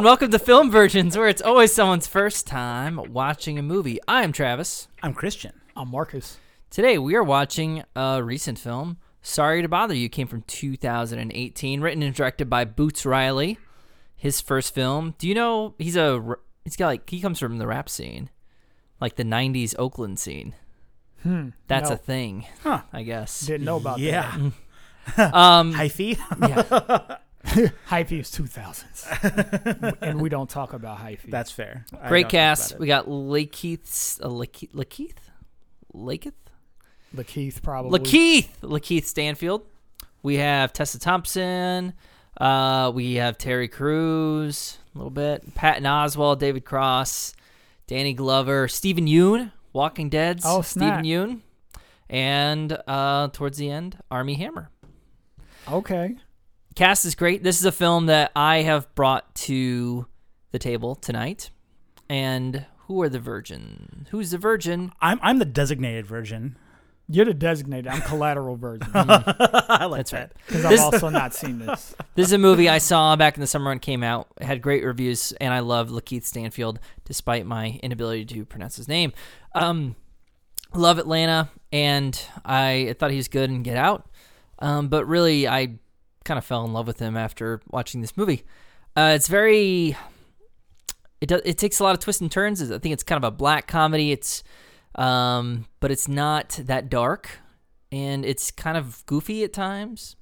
and welcome to Film Virgins, where it's always someone's first time watching a movie. I am Travis. I'm Christian. I'm Marcus. Today we are watching a recent film. Sorry to bother you came from 2018, written and directed by Boots Riley. His first film. Do you know he's a he's got like he comes from the rap scene, like the '90s Oakland scene. Hmm. That's no, a thing, Huh. I guess. Didn't know about Yeah. Um, Hyphy. yeah. that. Hyphy is 2000s. and we don't talk about Hyphy. That's fair. Great cast. We got Lakeith, uh, Lakeith, Lakeith, Lakeith. Lakeith, probably. Lakeith, Lakeith Stanfield. We have Tessa Thompson. Uh, we have Terry Crews a little bit. Patton Oswalt, David Cross, Danny Glover, Steven Yeun, Walking Dead's Oh, Steven. Yeun, and uh, towards the end, Armie Hammer. Okay. Cast is great. This is a film that I have brought to the table tonight. And who are the virgin? Who's the virgin? I'm I'm the designated virgin. You're the designated. I'm collateral version. I like That's that. right. Because This- I've also not seen this. This is a movie I saw back in the summer when it came out. It had great reviews, and I love Lakeith Stanfield, despite my inability to pronounce his name. Um, love Atlanta, and I thought he was good in Get Out. Um, but really, I kind of fell in love with him after watching this movie. Uh, it's very. It does. It takes a lot of twists and turns. I think it's kind of a black comedy. It's, um, but it's not that dark, and it's kind of goofy at times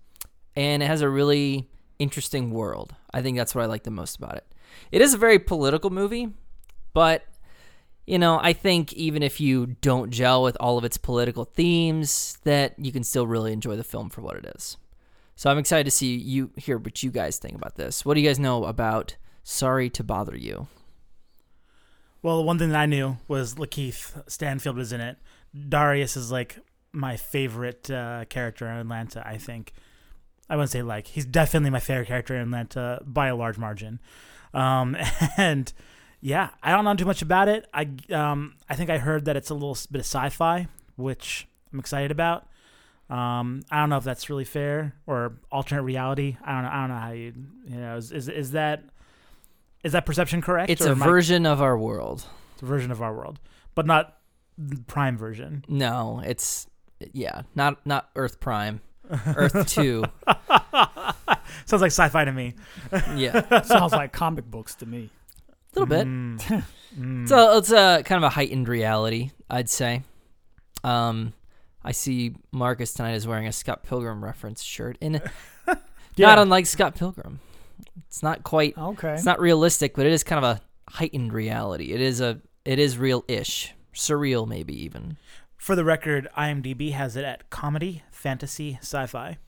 and it has a really interesting world. I think that's what I like the most about it. It is a very political movie, but you know, I think even if you don't gel with all of its political themes, that you can still really enjoy the film for what it is. So I'm excited to see you hear what you guys think about this. What do you guys know about Sorry to Bother You? Well, the one thing that I knew was Lakeith Stanfield was in it. Darius is like my favorite uh, character in Atlanta. I think. I wouldn't say like he's definitely my favorite character in Atlanta by a large margin. Um, and yeah, I don't know too much about it. I um, I think I heard that it's a little bit of sci-fi, which I'm excited about. Um, I don't know if that's really fair or alternate reality. I don't know. I don't know how you you know is is, is that is that perception correct? It's or a am I- version of our world. it's a version of our world, but not prime version. No, it's yeah, not not Earth Prime, Earth Two. Sounds like sci-fi to me. Yeah, Sounds like comic books to me. a little bit. Mm. Mm. So it's a kind of a heightened reality, I'd say. Um, I see Marcus tonight is wearing a Scott Pilgrim reference shirt, and not unlike Scott Pilgrim. It's not quite. Okay. It's not realistic, but it is kind of a heightened reality. It is a. It is real-ish, surreal, maybe even. For the record, IMDb has it at comedy, fantasy, sci-fi.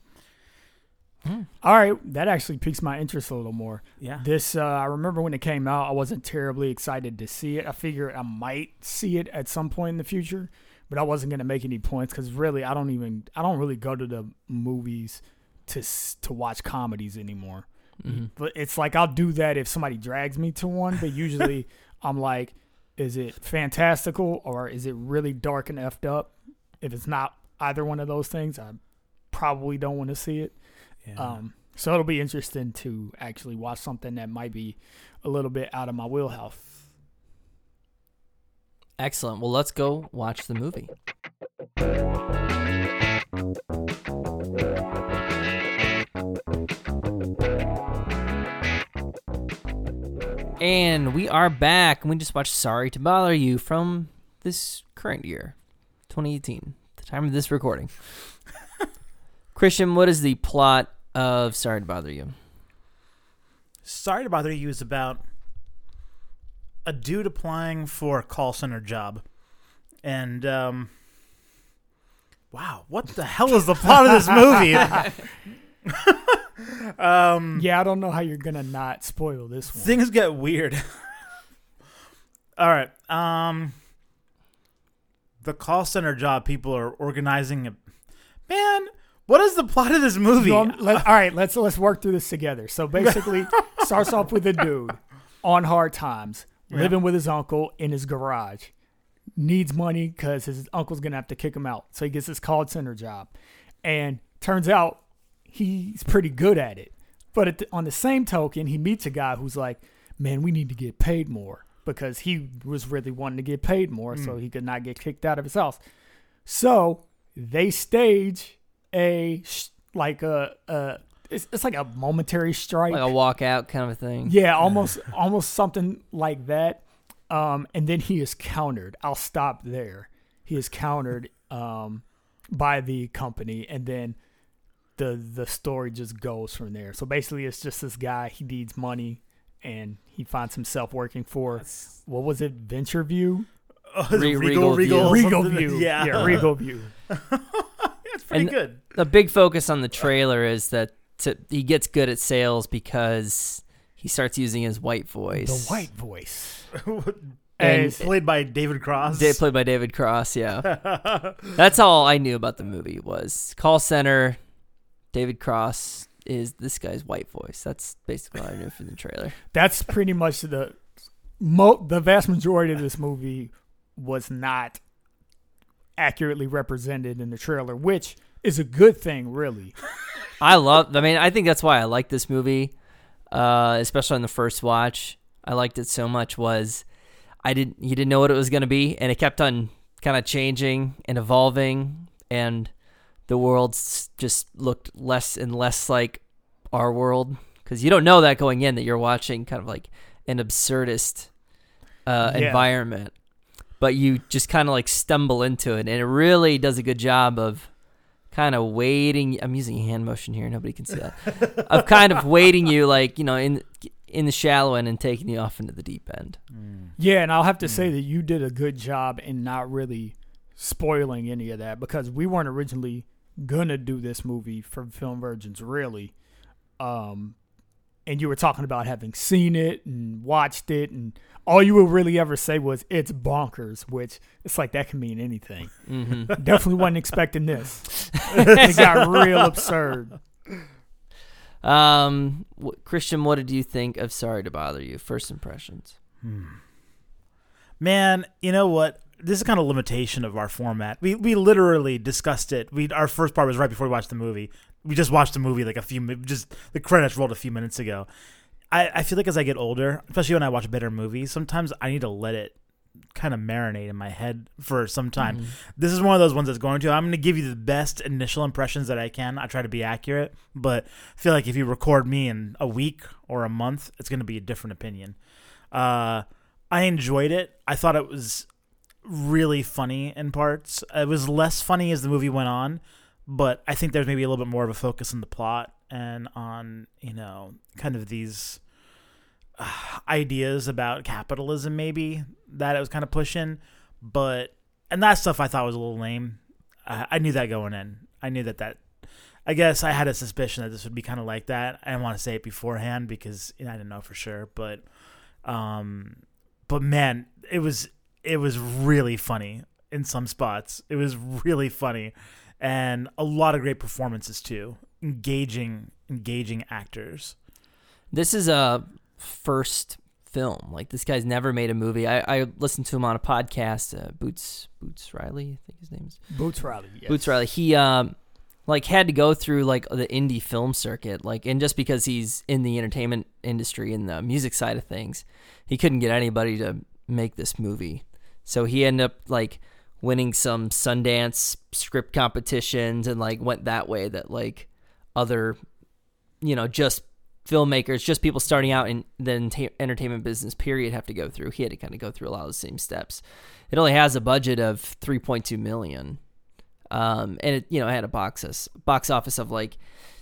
All right. That actually piques my interest a little more. Yeah. This, uh, I remember when it came out, I wasn't terribly excited to see it. I figured I might see it at some point in the future, but I wasn't going to make any points because really, I don't even, I don't really go to the movies to to watch comedies anymore. hmm But it's like I'll do that if somebody drags me to one, but usually I'm like, is it fantastical or is it really dark and effed up? If it's not either one of those things, I probably don't want to see it. yeah. Um, so it'll be interesting to actually watch something that might be a little bit out of my wheelhouse. Excellent. Well, let's go watch the movie. And we are back, and we just watched Sorry to Bother You from this current year, 2018, the time of this recording. Christian, what is the plot of Sorry to Bother You? Sorry to bother you is about a dude applying for a call center job, and um, wow, what the hell is the plot of this movie? um, Yeah, I don't know how you're gonna not spoil this one. things get weird. All right. Um the call center job people are organizing a man, What is the plot of this movie? You want- let- all right, let's let's work through this together. So basically, starts off with a dude on hard times, Yeah. living with his uncle in his garage. Needs money because his uncle's gonna have to kick him out. So he gets this call center job, and turns out he's pretty good at it. But at the, on the same token, he meets a guy who's like, "Man, we need to get paid more," because he was really wanting to get paid more, so hmm. he could not get kicked out of his house. So they stage a like a, a it's, it's like a momentary strike. Like a walkout kind of thing. yeah, almost almost something like that. Um, and then he is countered. I'll stop there. He is countered um, by the company, and then the the story just goes from there. So basically, it's just this guy. He needs money, and he finds himself working for what was it? Venture View. Is it Re- Regal, Regal Regal, View. Regal? View. Yeah, yeah, Regal View. That's pretty And- good. The big focus on the trailer is that to, he gets good at sales because he starts using his white voice. The white voice. And- As- Played by David Cross. Da- played by David Cross. Yeah, that's all I knew about the movie was call center. David Cross is this guy's white voice. That's basically all I knew from the trailer. that's pretty much the mo- the vast majority of this movie was not accurately represented in the trailer, which is a good thing, really. I love. I mean, I think that's why I like this movie, uh, especially on the first watch. I liked it so much. Was I didn't. You didn't know what it was going to be, and it kept on kind of changing and evolving, and the world just looked less and less like our world because you don't know that going in that you're watching kind of like an absurdist uh, Yeah. environment, but you just kind of like stumble into it, and it really does a good job of kind of waiting. I'm using a hand motion here; nobody can see that. of kind of waiting you, like you know, in in the shallow end and taking you off into the deep end. Yeah, and I'll have to Hmm. say that you did a good job in not really spoiling any of that because we weren't originally gonna do this movie for Film Virgins, really. Um, and you were talking about having seen it and watched it, and all you would really ever say was it's bonkers, which it's like that can mean anything. hmm Definitely wasn't expecting this. it got real absurd. Um, wh- Christian, what did you think of Sorry to Bother You? First impressions. Man, you know what? This is kind of limitation of our format. We we literally discussed it. We our first part was right before we watched the movie. We just watched the movie like a few just the credits rolled a few minutes ago. I, I feel like as I get older, especially when I watch better movies, sometimes I need to let it kind of marinate in my head for some time. This is one of those ones that's going to. I'm going to give you the best initial impressions that I can. I try to be accurate, but I feel like if you record me in a week or a month, it's going to be a different opinion. Uh, I enjoyed it. I thought it was really funny in parts. It was less funny as the movie went on, but I think there's maybe a little bit more of a focus on the plot and on, you know, kind of these uh, ideas about capitalism maybe that it was kind of pushing, but and that stuff I thought was a little lame. I, I knew that going in. I knew that that I guess I had a suspicion that this would be kind of like that. I didn't want to say it beforehand because you know, I didn't know for sure, but um but man, it was it was really funny in some spots. It was really funny and a lot of great performances too. Engaging engaging actors. This is a first film. Like this guy's never made a movie. I, I listened to him on a podcast. Uh, Boots Boots Riley, I think his name is. Boots Riley. Yes. Boots Riley. He um like had to go through like the indie film circuit, like and just because he's in the entertainment industry and the music side of things, he couldn't get anybody to make this movie. So he ended up like winning some Sundance script competitions and like went that way that like other you know, just filmmakers, just people starting out in the entertainment business period have to go through. He had to kind of go through a lot of the same steps. It only has a budget of 3.2 million. Um, and it, you know, it had a box office, box office of like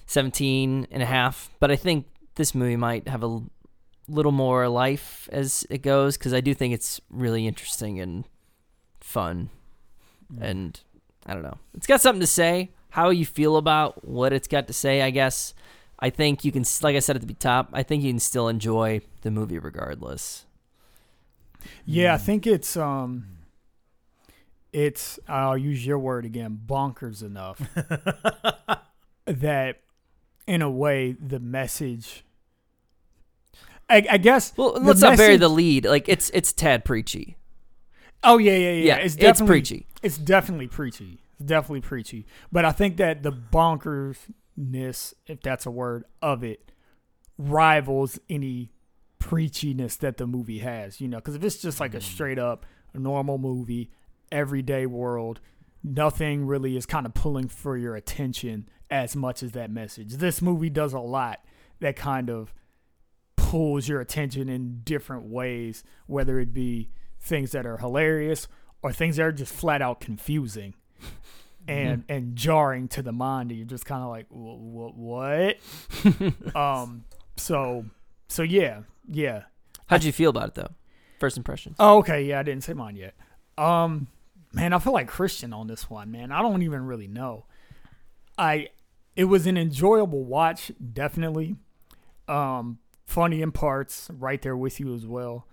17 and a half, but I think this movie might have a little more life as it goes cuz I do think it's really interesting and fun. And I don't know. It's got something to say. How you feel about what it's got to say, I guess. I think you can, like I said at the top, I think you can still enjoy the movie regardless. Yeah, I think it's um it's I'll use your word again, bonkers enough. that in a way the message I, I guess Well, let's not bury the lead. Like it's it's tad preachy. Oh yeah, yeah, yeah. Yeah, it's it's, definitely preachy. It's definitely preachy. It's definitely preachy. But I think that the bonkersness, if that's a word, of it rivals any preachiness that the movie has. You know, because if it's just like a mm. straight up normal movie, everyday world, nothing really is kind of pulling for your attention as much as that message. This movie does a lot that kind of pulls your attention in different ways, whether it be things that are hilarious or things that are just flat out confusing and and jarring to the mind. And you're just kind of like, what? What? um. So so yeah yeah. How'd you feel about it though? First impressions. Oh, okay. Yeah, I didn't say mine yet. Um, man, I feel like Christian on this one, man. I don't even really know. I, it was an enjoyable watch, definitely. Um, funny in parts, right there with you as well.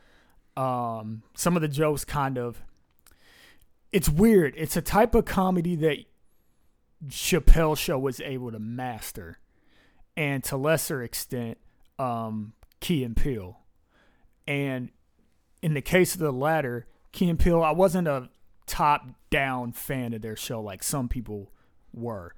Um, some of the jokes kind of, it's weird. It's a type of comedy that Chappelle Show was able to master, and to lesser extent, um, Key and Peele. And in the case of the latter, Key and Peele, I wasn't a top down fan of their show like some people were.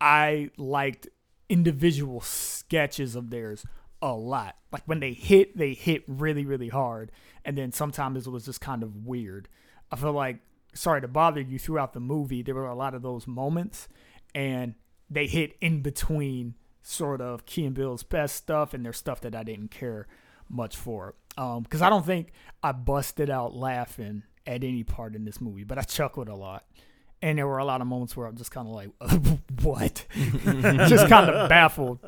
I liked individual sketches of theirs a lot. Like when they hit, they hit really, really hard. And then sometimes it was just kind of weird. I feel like, sorry to bother you, throughout the movie, there were a lot of those moments. And they hit in between sort of Key and Peele's best stuff and their stuff that I didn't care much for. Um, because I don't think I busted out laughing at any part in this movie, but I chuckled a lot. And there were a lot of moments where I'm just kind of like, what? just kind of baffled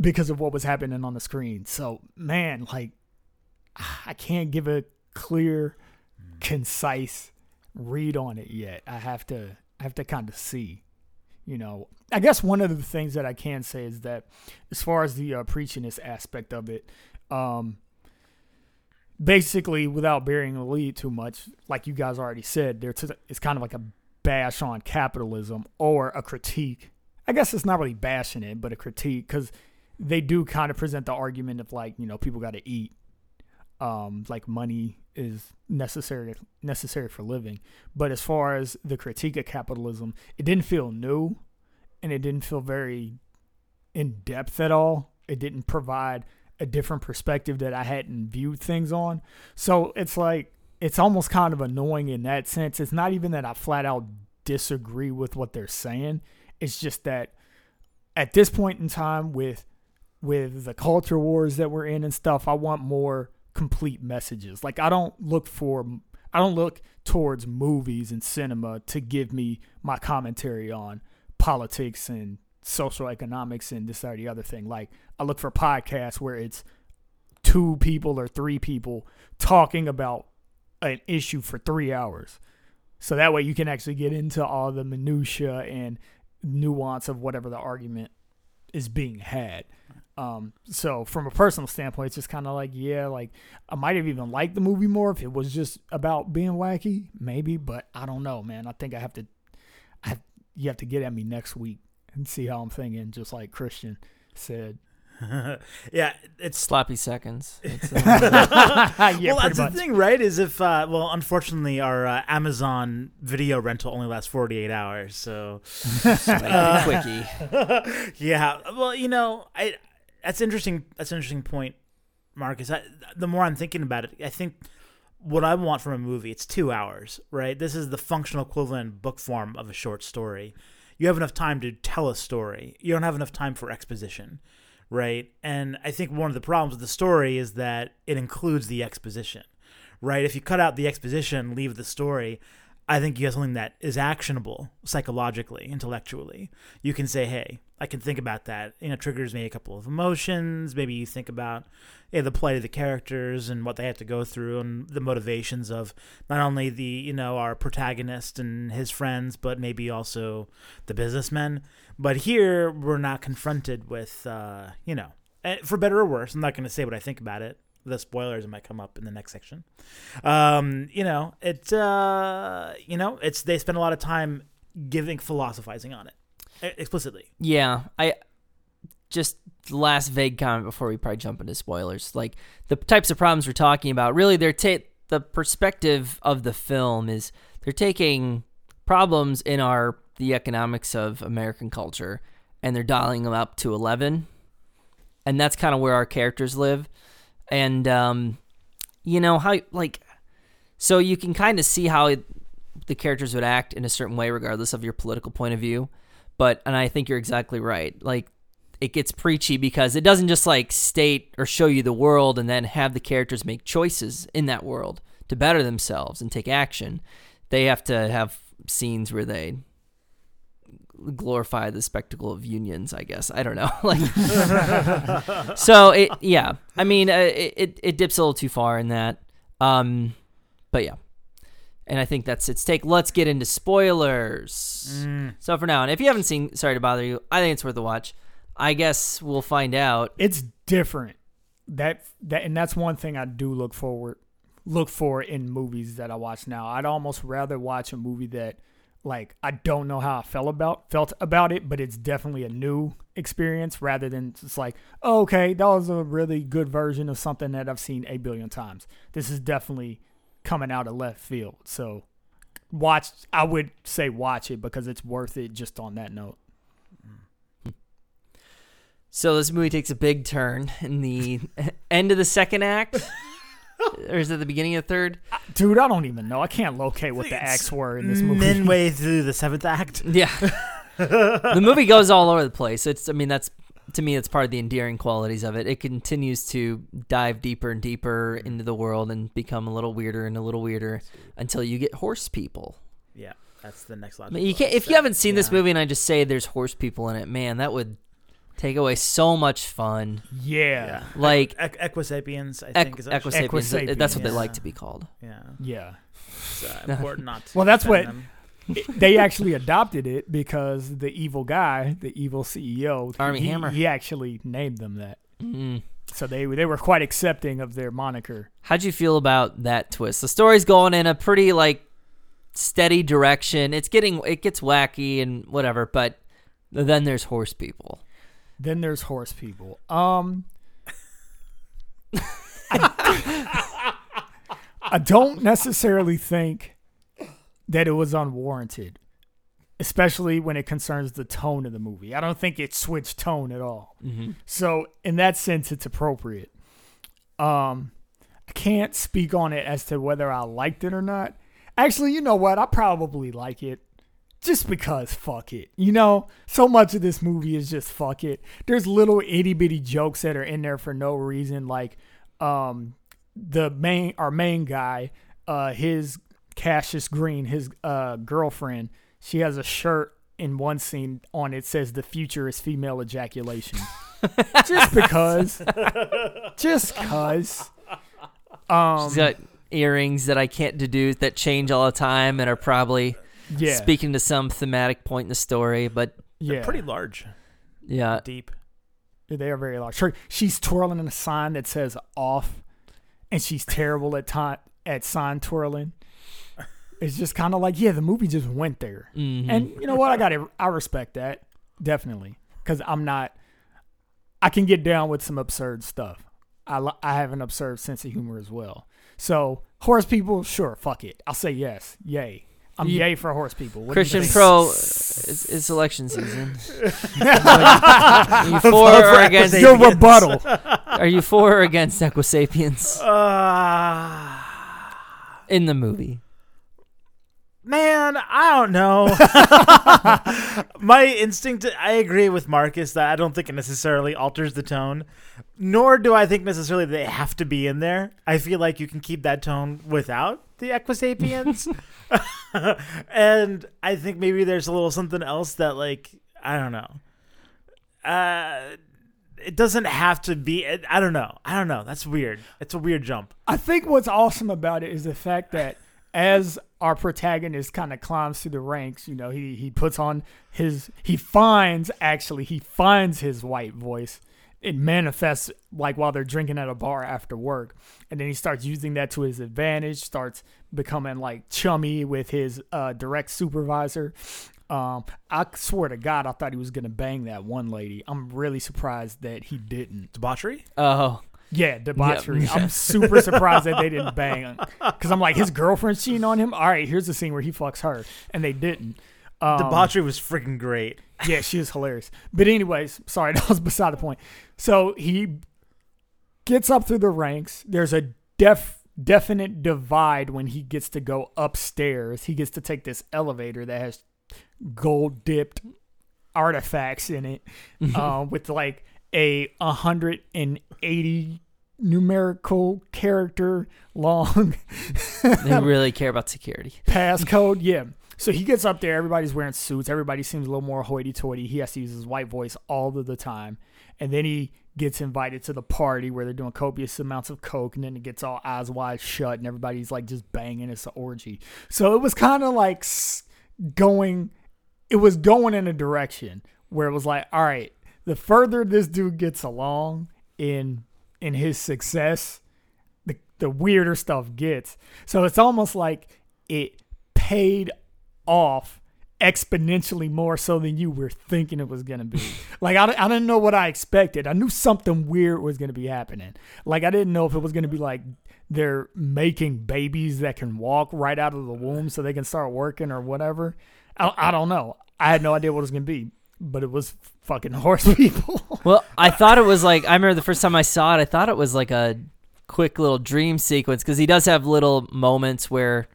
because of what was happening on the screen. So, man, like, I can't give a clear, concise read on it yet. I have to, I have to kind of see. You know, I guess one of the things that I can say is that, as far as the uh, preachiness aspect of it, um, basically, without bearing the lead too much, like you guys already said, there it's kind of like a bash on capitalism or a critique. I guess it's not really bashing it, but a critique because they do kind of present the argument of like you know people got to eat, um, like money is necessary necessary for living. But as far as the critique of capitalism, it didn't feel new, and it didn't feel very in depth at all. It didn't provide a different perspective that I hadn't viewed things on. So it's like it's almost kind of annoying in that sense. It's not even that I flat out disagree with what they're saying. It's just that at this point in time with with the culture wars that we're in and stuff, I want more complete messages. Like I don't look for I don't look towards movies and cinema to give me my commentary on politics and social economics and this or the other thing. Like I look for podcasts where it's two people or three people talking about an issue for three hours. So that way you can actually get into all the minutia and nuance of whatever the argument is being had. Um, so from a personal standpoint, it's just kind of like, yeah, like I might have even liked the movie more if it was just about being wacky, maybe, but I don't know, man. I think I have to, I you have to get at me next week and see how I'm thinking, just like Christian said. yeah, it's Sloppy seconds. It's, uh, yeah, well, that's much. the thing, right? Is if uh, well, unfortunately, our uh, Amazon video rental only lasts forty eight hours, so a quickie. yeah. Well, you know, I that's interesting. That's an interesting point, Marcus. I, the more I'm thinking about it, I think what I want from a movie, it's two hours, right? This is the functional equivalent book form of a short story. You have enough time to tell a story. You don't have enough time for exposition, right? And I think one of the problems with the story is that it includes the exposition, right? If you cut out the exposition, leave the story, I think you have something that is actionable psychologically, intellectually. You can say, hey, I can think about that. You know, triggers me a couple of emotions. Maybe you think about the plight of the characters and what they have to go through and the motivations of not only the, you know, our protagonist and his friends, but maybe also the businessmen. But here we're not confronted with, uh, you know, eh, for better or worse, I'm not going to say what I think about it. The spoilers might come up in the next section. Um, you know, it's uh, you know, it's they spend a lot of time giving philosophizing on it. Explicitly. Yeah, I just last vague comment before we probably jump into spoilers. Like the types of problems we're talking about, really, they're ta- the perspective of the film is they're taking problems in our the economics of American culture and they're dialing them up to eleven, and that's kind of where our characters live, and um, you know how like so you can kind of see how it, the characters would act in a certain way regardless of your political point of view but and I think you're exactly right. Like it gets preachy because it doesn't just like state or show you the world and then have the characters make choices in that world to better themselves and take action. They have to have scenes where they glorify the spectacle of unions, I guess. I don't know. like So it yeah. I mean, uh, it, it it dips a little too far in that. Um but yeah. And I think that's its take. Let's get into spoilers. Mm. So for now, and if you haven't seen Sorry to Bother You, I think it's worth a watch. I guess we'll find out. It's different. That that and that's one thing I do look forward look for in movies that I watch now. I'd almost rather watch a movie that like I don't know how I felt about felt about it, but it's definitely a new experience rather than just like, oh, okay, that was a really good version of something that I've seen a billion times. This is definitely coming out of left field. So watch I would say watch it because it's worth it just on that note. So this movie takes a big turn in the end of the second act. or is it the beginning of the third? Dude, I don't even know. I can't locate what the acts were in this movie. Midway through the seventh act. Yeah. the movie goes all over the place. It's I mean that's to me that's part of the endearing qualities of it. It continues to dive deeper and deeper into the world and become a little weirder and a little weirder until you get horse people. Yeah, that's the next I logical. mean, you can't, if you haven't seen this movie and I just say there's horse people in it, man, that would take away so much fun. Yeah. yeah, Like Equ- Equisapiens, I Equ- think is actually, Equisapiens, that's what they like to be called. yeah, Yeah. it's uh, important not. To Well, that's what- them. They actually adopted it because the evil guy, the evil CEO, Armie he, Hammer. he actually named them that. Mm. So they they were quite accepting of their moniker. How'd you feel about that twist? The story's going in a pretty like steady direction. It's getting it gets wacky and whatever, but then there's horse people. Then there's horse people. Um, I, I don't necessarily think that it was unwarranted, especially when it concerns the tone of the movie. I don't think it switched tone at all. Mm-hmm. So in that sense, it's appropriate. Um, I can't speak on it as to whether I liked it or not. Actually, you know what? I probably like it. Just because fuck it. You know, so much of this movie is just fuck it. There's little itty bitty jokes that are in there for no reason. Like, um, the main our main guy, uh, his Cassius Green, his uh girlfriend, she has a shirt in one scene on it says the future is female ejaculation. just because. just cause. Um She's got earrings that I can't deduce that change all the time and are probably yeah. speaking to some thematic point in the story. But They're yeah. pretty large, yeah, deep. They are very large. She's twirling in a sign that says off, and she's terrible at time at sign twirling. It's just kind of like, yeah, the movie just went there, Mhm. and you know what? I got it. I respect that definitely because I'm not. I can get down with some absurd stuff. I I have an absurd sense of humor as well. So horse people, sure, fuck it. I'll say yes, yay. I'm You- yay for horse people. What Christian? Pro, it's, it's election season. are you for or against? Your rebuttal. Are you for or against Equisapiens Uh, in the movie? Man, I don't know. My instinct, I agree with Marcus that I don't think it necessarily alters the tone, nor do I think necessarily they have to be in there. I feel like you can keep that tone without the Equisapiens. and I think maybe there's a little something else that, like, I don't know. Uh, it doesn't have to be. I don't know. I don't know. That's weird. It's a weird jump. I think what's awesome about it is the fact that as our protagonist kind of climbs through the ranks, you know, he he puts on his he finds actually he finds his white voice. It manifests like while they're drinking at a bar after work, and then he starts using that to his advantage. Starts becoming like chummy with his uh, direct supervisor. Um, I swear to God, I thought he was gonna bang that one lady. I'm really surprised that he didn't. Debauchery. Oh, Yeah, debauchery. Yeah. I'm super surprised that they didn't bang because I'm like his girlfriend's cheating on him. All right, here's the scene where he fucks her, and they didn't. Um, Debauchery was freaking great. yeah, she was hilarious. But anyways, sorry, that was beside the point. So he gets up through the ranks. There's a def definite divide when he gets to go upstairs. He gets to take this elevator that has gold dipped artifacts in it, um, with like a 180 numerical character long they really care about security. passcode. Yeah. So he gets up there. Everybody's wearing suits. Everybody seems a little more hoity-toity. He has to use his white voice all of the time. And then he gets invited to the party where they're doing copious amounts of coke, and then it gets all eyes wide shut, and everybody's like just banging. It's an orgy. So it was kind of like going. It was going in a direction where it was like, all right, the further this dude gets along in in his success, the the weirder stuff gets. So it's almost like it paid off exponentially more so than you were thinking it was going to be. like, I, I didn't know what I expected. I knew something weird was going to be happening. Like, I didn't know if it was going to be like they're making babies that can walk right out of the womb so they can start working or whatever. I, I don't know. I had no idea what it was going to be, but it was fucking horse people. Well, I thought it was like I remember the first time I saw it. I thought it was like a quick little dream sequence because he does have little moments where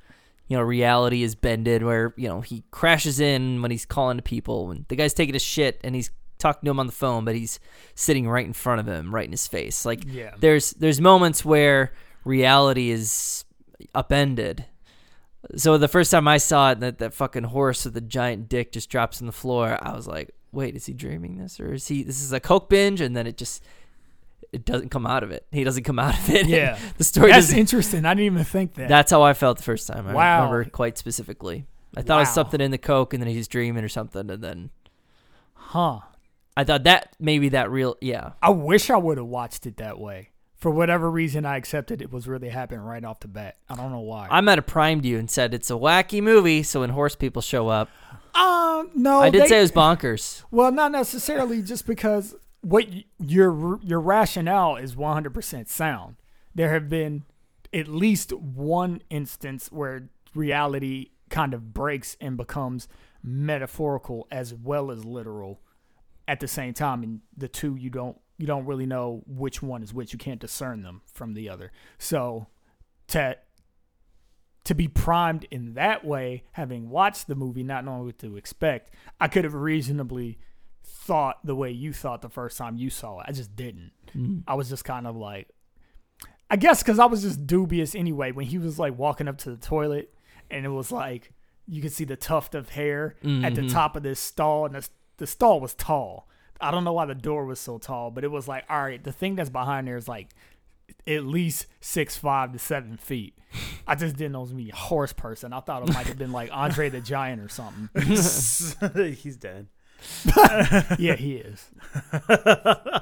you know reality is bended, where you know he crashes in when he's calling to people, and the guy's taking a shit, and he's talking to him on the phone, but he's sitting right in front of him, right in his face. Like Yeah. there's there's moments where reality is upended. So the first time I saw it, that that fucking horse with the giant dick just drops on the floor. I was like, "Wait, is he dreaming this, or is he? This is a coke binge?" And then it just it doesn't come out of it. He doesn't come out of it. Yeah. the story. That's interesting. I didn't even think that. that's how I felt the first time. I Wow. remember quite specifically. I thought it was something in the coke, and then he's dreaming or something, and then huh. I thought that maybe that real yeah. I wish I would have watched it that way. For whatever reason, I accepted it was really happening right off the bat. I don't know why. I might have primed you and said it's a wacky movie, so when horse people show up, uh, no, I did they- say it was bonkers. Well, not necessarily just because what your your rationale is 100% sound. There have been at least one instance where reality kind of breaks and becomes metaphorical as well as literal at the same time and the two you don't you don't really know which one is which you can't discern them from the other so to to be primed in that way, having watched the movie, not knowing what to expect, I could have reasonably thought the way you thought the first time you saw it. I just didn't. I was just kind of like, I guess because I was just dubious anyway. When he was like walking up to the toilet, and it was like you could see the tuft of hair at the Mhm. top of this stall, and the, the stall was tall. I don't know why the door was so tall, but it was like, all right, the thing that's behind there is like at least six five to seven feet. I just didn't know it was me, a horse person. I thought it might have been like Andre the Giant or something. He's dead. Yeah, he is. uh,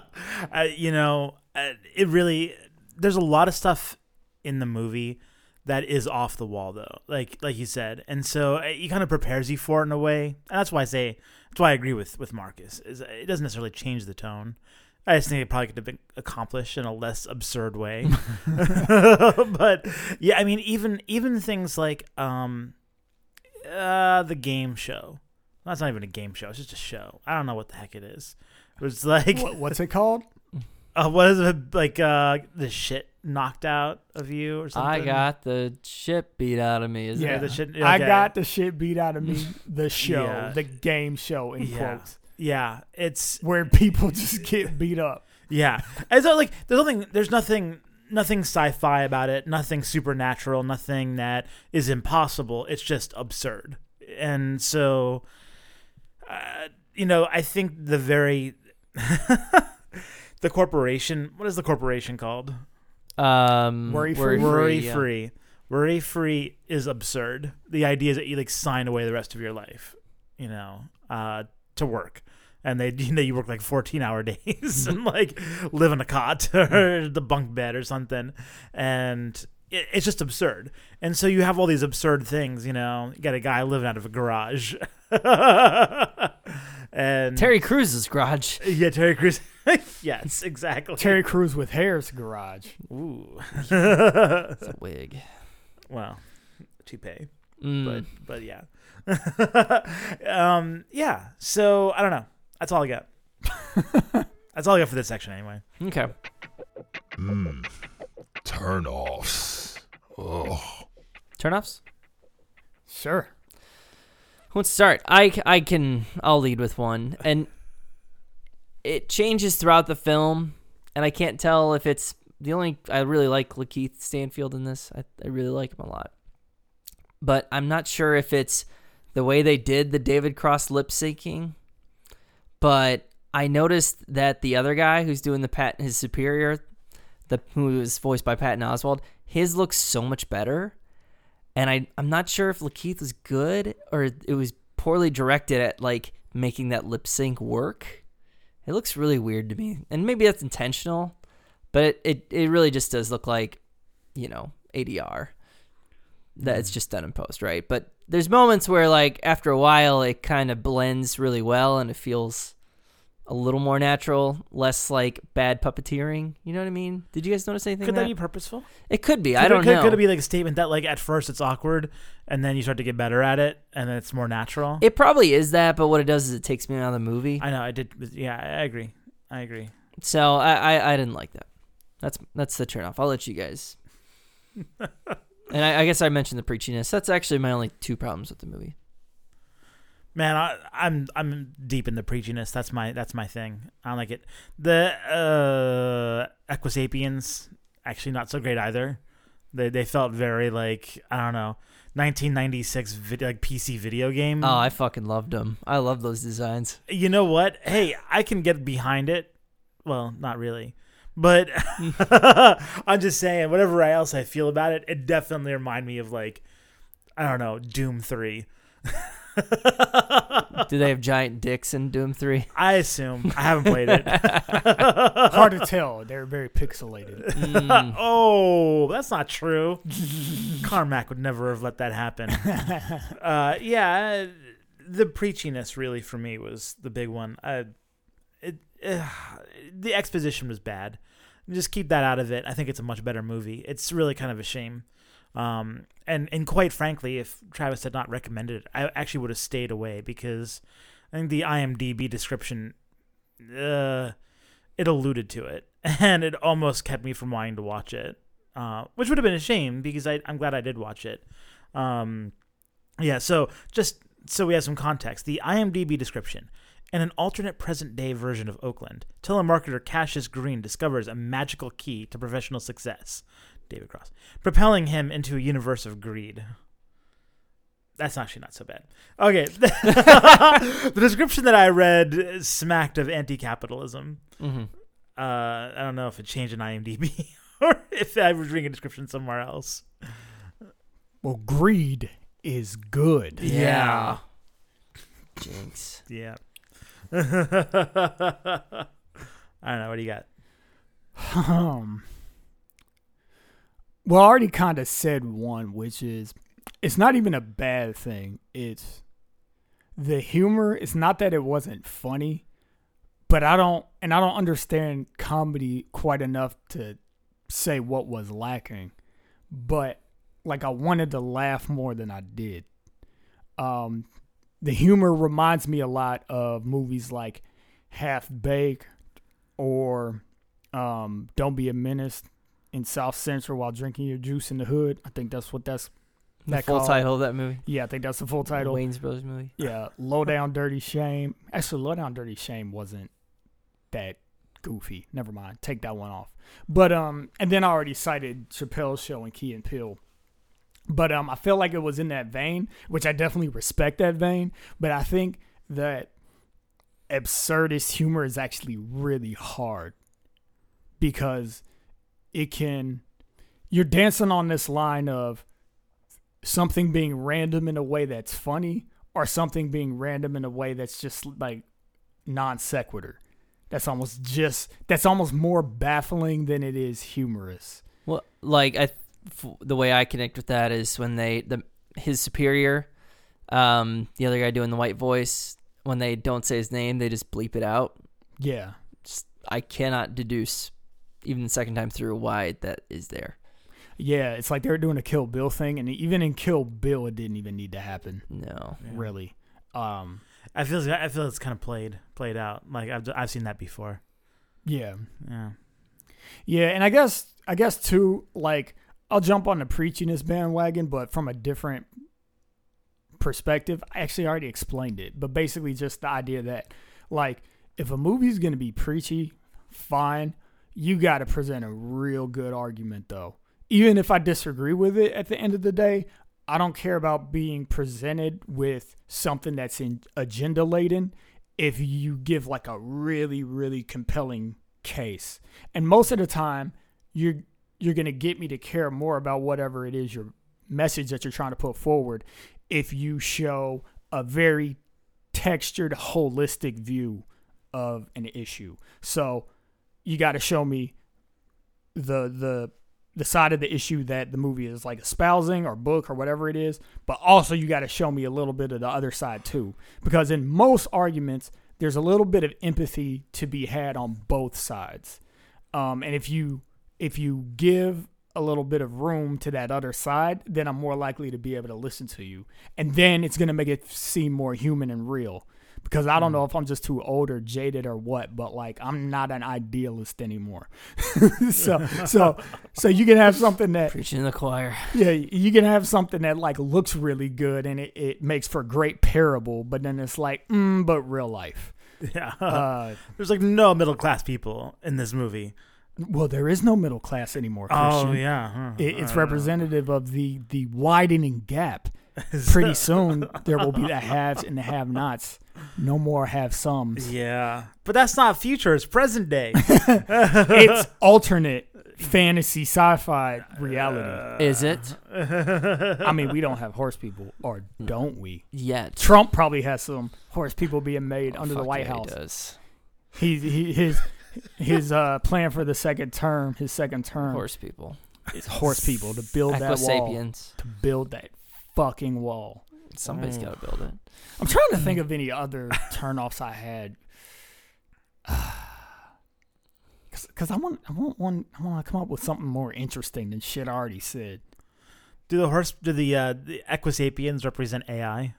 you know, uh, it really. There's a lot of stuff in the movie that is off the wall, though. Like like you said, and so uh, it kind of prepares you for it in a way. And that's why I say that's why I agree with with Marcus. Is it doesn't necessarily change the tone. I just think it probably could have been accomplished in a less absurd way. but yeah, I mean, even even things like um, uh, the game show. That's not even a game show. It's just a show. I don't know what the heck it is. It was like What, what's it called? Uh, what is it like? Uh, the shit knocked out of you or something. I got the shit beat out of me. Is Yeah, it? the shit- I got the shit beat out of me. The show, Yeah. the game show, in Yeah. quotes, Yeah, it's where people just get beat up. yeah. It's not like there's nothing. There's nothing. Nothing sci-fi about it. Nothing supernatural. Nothing that is impossible. It's just absurd. And so, uh, you know, I think the very the corporation. What is the corporation called? Um, Worry free. worry yeah. free. Worry free is absurd. The idea is that you like sign away the rest of your life, you know, uh, to work, and they you know you work like fourteen hour days and like live in a cot or the bunk bed or something, and it, it's just absurd. And so you have all these absurd things, you know. You got a guy living out of a garage, and Terry Crews's garage. yeah, Terry Crews. yes, exactly. Terry Crews with hair's garage. Ooh. It's a wig. well, toupee. Mm. but but yeah um yeah so i don't know that's all i got that's all i got for this section anyway okay. Mmm. Turn offs. Oh. Turnoffs. Sure. Who wants to start? I, I can. I'll lead with one, and it changes throughout the film, and I can't tell if it's the only. I really like Lakeith Stanfield in this. I, I really like him a lot, but I'm not sure if it's the way they did the David Cross lip syncing. But I noticed that the other guy who's doing the Pat, his superior, the who was voiced by Patton Oswalt, his looks so much better and I I'm not sure if Lakeith was good or it was poorly directed at like making that lip sync work. It looks really weird to me, and maybe that's intentional, but it it, it really just does look like, you know, ADR. That it's hmm. just done in post, right? But there's moments where like after a while it kind of blends really well and it feels a little more natural, less like bad puppeteering. You know what I mean? Did you guys notice anything? could that that be purposeful it could be. could I don't could, know. could it be like a statement that like at first it's awkward and then you start to get better at it and then it's more natural It probably is that, but what it does is it takes me out of the movie. i know i did yeah i agree i agree so I, I, I didn't like that. That's that's the turnoff. I'll let you guys. and I, I guess I mentioned the preachiness. That's actually my only two problems with the movie. Man, I, I'm I'm deep in the preachiness. That's my that's my thing. I don't like it. The uh, Equisapiens actually not so great either. They they felt very like I don't know, 1996 vid- like PC video game. Oh, I fucking loved them. I love those designs. you know what? Hey, I can get behind it. Well, not really, but I'm just saying. Whatever else I feel about it, it definitely remind me of like I don't know, Doom Three. Do they have giant dicks in Doom Three? I assume I haven't played it. Hard to tell. They're very pixelated. Mm. oh, that's not true. Carmack would never have let that happen. uh, yeah, the preachiness really for me was the big one. Uh, it, uh, the exposition was bad. Just keep that out of it. I think it's a much better movie. It's really kind of a shame. Um, and and quite frankly, if Travis had not recommended it, I actually would have stayed away because I think the IMDb description, uh, it alluded to it, and it almost kept me from wanting to watch it, uh, which would have been a shame because I, I'm glad I did watch it. Um, yeah, so just so we have some context, the IMDb description. In an alternate present day version of Oakland, telemarketer Cassius Green discovers a magical key to professional success. David Cross, propelling him into a universe of greed. That's actually not so bad. Okay. the description that I read smacked of anti capitalism. hmm Uh, I don't know if it changed in IMDb or if I was reading a description somewhere else. well, greed is good. Yeah. Jinx. Yeah. I don't know. What do you got? Um. Well, I already kind of said one, which is it's not even a bad thing. It's the humor. It's not that it wasn't funny, but I don't, and I don't understand comedy quite enough to say what was lacking. But like, I wanted to laugh more than I did. Um, the humor reminds me a lot of movies like Half Baked or um, Don't Be a Menace in South Central while drinking your juice in the hood. I think that's what that's. The That full called- title of that movie. Yeah, I think that's the full title. Wayans Brothers movie. Yeah, Low Down Dirty Shame. Actually, Low Down Dirty Shame wasn't that goofy. Never mind. Take that one off. But um, and then I already cited Chappelle's show and Key and Peele. But um, I felt like it was in that vein, which I definitely respect that vein. But I think that absurdist humor is actually really hard because it can. You're dancing on this line of something being random in a way that's funny or something being random in a way that's just like non sequitur. That's almost just that's almost more baffling than it is humorous. Well, like I, f- the way I connect with that is when they the his superior, um, the other guy doing the white voice, when they don't say his name, they just bleep it out. Yeah. Just, I cannot deduce, even the second time through, why that is there. Yeah, it's like they're doing a Kill Bill thing, and even in Kill Bill, it didn't even need to happen. No. Yeah. Really. Um. I feel I feel it's kind of played played out. Like I've I've seen that before. Yeah. Yeah. Yeah, and I guess I guess too, like I'll jump on the preachiness bandwagon, but from a different perspective. I actually already explained it, but basically just the idea that like if a movie's gonna be preachy, fine. You gotta present a real good argument though. Even if I disagree with it at the end of the day, I don't care about being presented with something that's in agenda laden if you give like a really, really compelling case. And most of the time, you're you're gonna get me to care more about whatever it is your message that you're trying to put forward if you show a very textured, holistic view of an issue. So you got to show me the the the side of the issue that the movie is like espousing or book or whatever it is, but also you got to show me a little bit of the other side too. Because in most arguments, there's a little bit of empathy to be had on both sides. Um, and if you if you give a little bit of room to that other side, then I'm more likely to be able to listen to you. And then it's gonna make it seem more human and real. Because I don't know if I'm just too old or jaded or what, but like I'm not an idealist anymore. so so so you can have something that Preaching to the choir. yeah, you can have something that like looks really good and it, it makes for a great parable, but then it's like, mm, but real life. Yeah. Uh, There's like no middle class people in this movie. well, there is no middle class anymore. Christian. Oh yeah. Huh. It, it's I don't representative of the the widening gap. Pretty soon there will be the haves and the have-nots. No more have somes. Yeah, but that's not future. It's present day. It's alternate fantasy sci-fi reality. Is it? I mean, we don't have horse people, or don't we? Yet. Trump probably has some horse people being made under the White yeah, House. He does. He, he his his uh, plan for the second term, his second term, Horse people. is horse people to build that wall, Equisapiens. to build that fucking wall. Somebody's Mm. got to build it. I'm trying to think of any other turnoffs I had. Because I want, I want one, I want to come up with something more interesting than shit I already said. do the horse? Do the uh, the Equisapiens represent AI?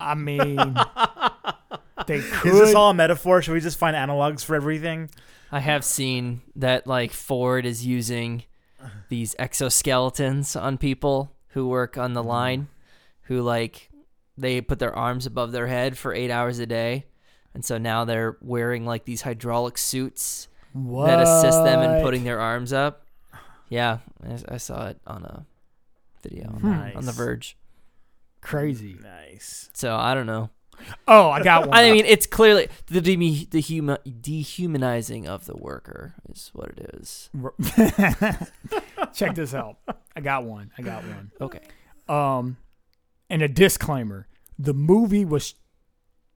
I mean, they could. Is this all a metaphor? Should we just find analogs for everything? I have seen that like Ford is using these exoskeletons on people who work on Mm-hmm. the line, who like they put their arms above their head for eight hours a day, and so now they're wearing like these hydraulic suits that assist them in putting their arms up. Yeah, I, I saw it on a video on, the, on the Verge. crazy. Nice. So I don't know. Oh, I got one. I mean, it's clearly the de- the huma- dehumanizing of the worker is what it is. Check this out. I got one. I got one. Okay. Um, and a disclaimer: the movie was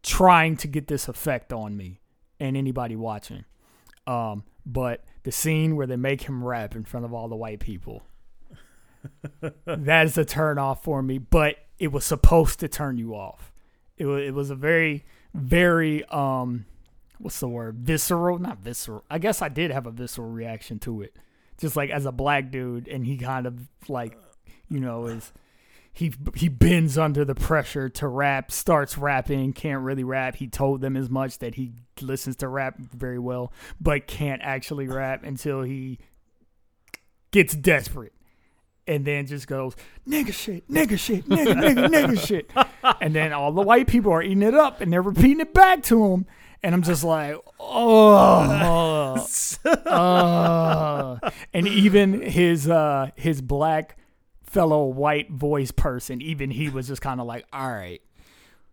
trying to get this effect on me and anybody watching. Um, but the scene where they make him rap in front of all the white people, that is a turn off for me. But it was supposed to turn you off. It was. It was a very, very um, what's the word? Visceral? Not visceral. I guess I did have a visceral reaction to it. Just like as a black dude, and he kind of like, you know, is he he bends under the pressure to rap, starts rapping, can't really rap. He told them as much that he listens to rap very well, but can't actually rap until he gets desperate. And then just goes, nigga shit, nigga shit, nigga, nigga, nigga shit. And then all the white people are eating it up and they're repeating it back to him. And I'm just like, oh, oh. and even his uh his black fellow white voice person, even he was just kind of like, all right.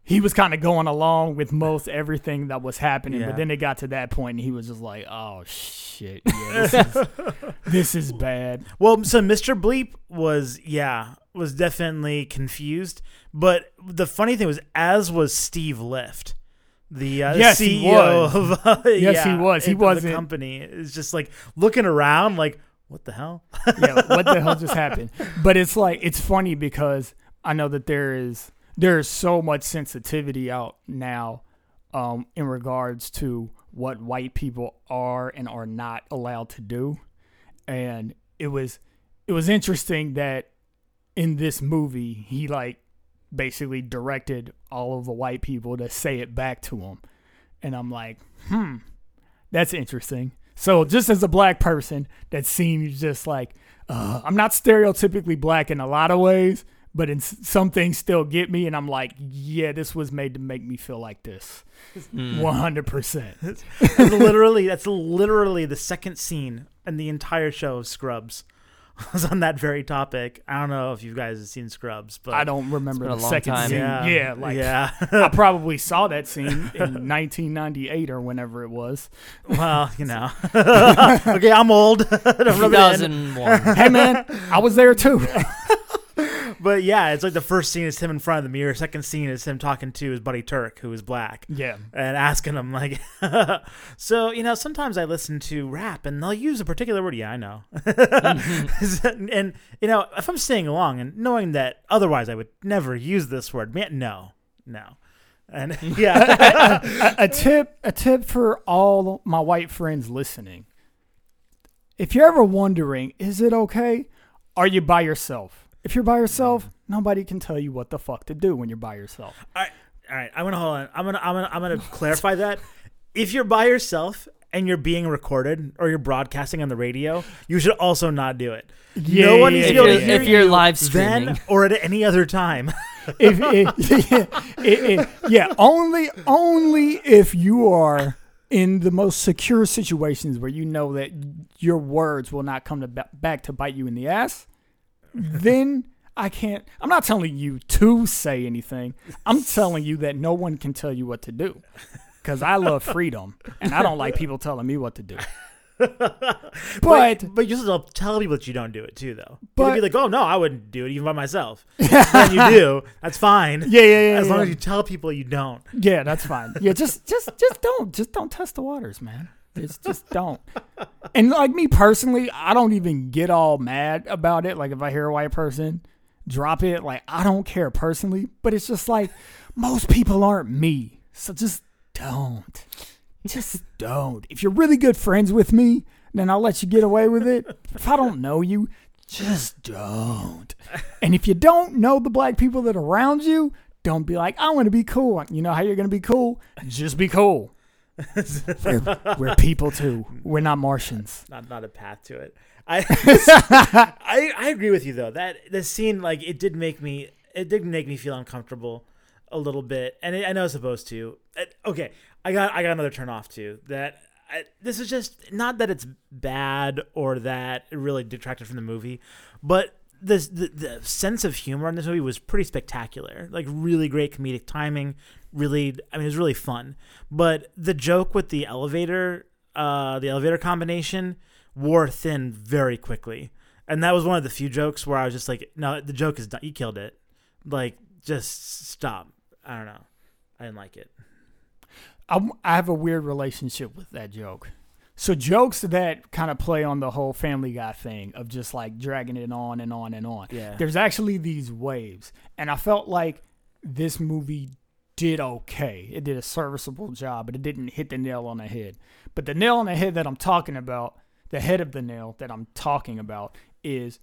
He was kind of going along with most everything that was happening, Yeah. but then it got to that point, and he was just like, "Oh shit, yeah, this is, this is bad." Well, so Mr. Bleep was yeah was definitely confused, but the funny thing was, as was Steve Lift, the uh, Yes, he CEO was. of uh, Yes, he was. He of the company. Is just like looking around, like what the hell? yeah, what the hell just happened? But it's like it's funny because I know that there is there is so much sensitivity out now um, in regards to what white people are and are not allowed to do, and it was it was interesting that in this movie he like basically directed all of the white people to say it back to him, and I'm like, hmm, that's interesting. So just as a black person, that seems just like uh, I'm not stereotypically black in a lot of ways, but in s- some things still get me, and I'm like, yeah, this was made to make me feel like this, Mm. one hundred percent. That's literally that's literally the second scene in the entire show of Scrubs was on that very topic. I don't know if you guys have seen Scrubs, but I don't remember the second time. scene. Yeah, Yeah, like yeah. I probably saw that scene in 1998 or whenever it was. well, you know. okay, I'm old. Don't rub it in. 2001. Hey man, I was there too. But yeah, it's like the first scene is him in front of the mirror. Second scene is him talking to his buddy Turk, who is black. yeah, and asking him like so you know sometimes i listen to rap and they'll use a particular word. Yeah i know. Mm-hmm. And you know if i'm staying along and knowing that otherwise i would never use this word man no no. And yeah. A, a tip a tip for all my white friends listening. If you're ever wondering is it okay? Are you by yourself if you're by yourself nobody can tell you what the fuck to do when you're by yourself. All right all right i'm gonna hold on. I'm gonna i'm gonna i'm gonna clarify that. If you're by yourself and you're being recorded or you're broadcasting on the radio you should also not do it. Yeah, no one yeah, needs to If be able you're, to hear if you're you live then streaming, or at any other time. If, if- it- it- yeah only only if you are in the most secure situations where you know that your words will not come to ba- back to bite you in the ass then I can't. I'm not telling you to say anything. I'm telling you that no one can tell you what to do. Because I love freedom, and I don't like people telling me what to do. But, but but you still tell people that you don't do it too, though. But But- be like, oh no, I wouldn't do it even by myself. then you do. That's fine. yeah, yeah, yeah. As long yeah. as you tell people you don't. Yeah, that's fine. Yeah, just just just don't just don't test the waters, man. Just just don't. And like me personally, I don't even get all mad about it. Like if I hear a white person drop it, like I don't care personally. But it's just like most people aren't me, so just don't. Just don't. If you're really good friends with me, then I'll let you get away with it. If I don't know you, just don't. And if you don't know the black people that are around you, don't be like, I want to be cool. You know how you're going to be cool? Just be cool. We're, we're people too. We're not Martians. Not not a path to it. I I I agree with you though. That the scene like it did make me it did make me feel uncomfortable a little bit, and it, I know it's supposed to. It- okay, I got I got another turn off too. That I, this is just not that it's bad or that it really detracted from the movie, but this the, the sense of humor in this movie was pretty spectacular. Like really great comedic timing. Really, I mean, it was really fun. But the joke with the elevator, uh, the elevator combination wore thin very quickly. And that was one of the few jokes where I was just like, no, the joke is done. You killed it. Like, just stop. I don't know. I didn't like it. I'm, I have a weird relationship with that joke. So jokes that kind of play on the whole Family Guy thing of just like dragging it on and on and on. Yeah. There's actually these waves, and I felt like this movie did okay. It did a serviceable job, but it didn't hit the nail on the head. But the nail on the head that I'm talking about, the head of the nail that I'm talking about, is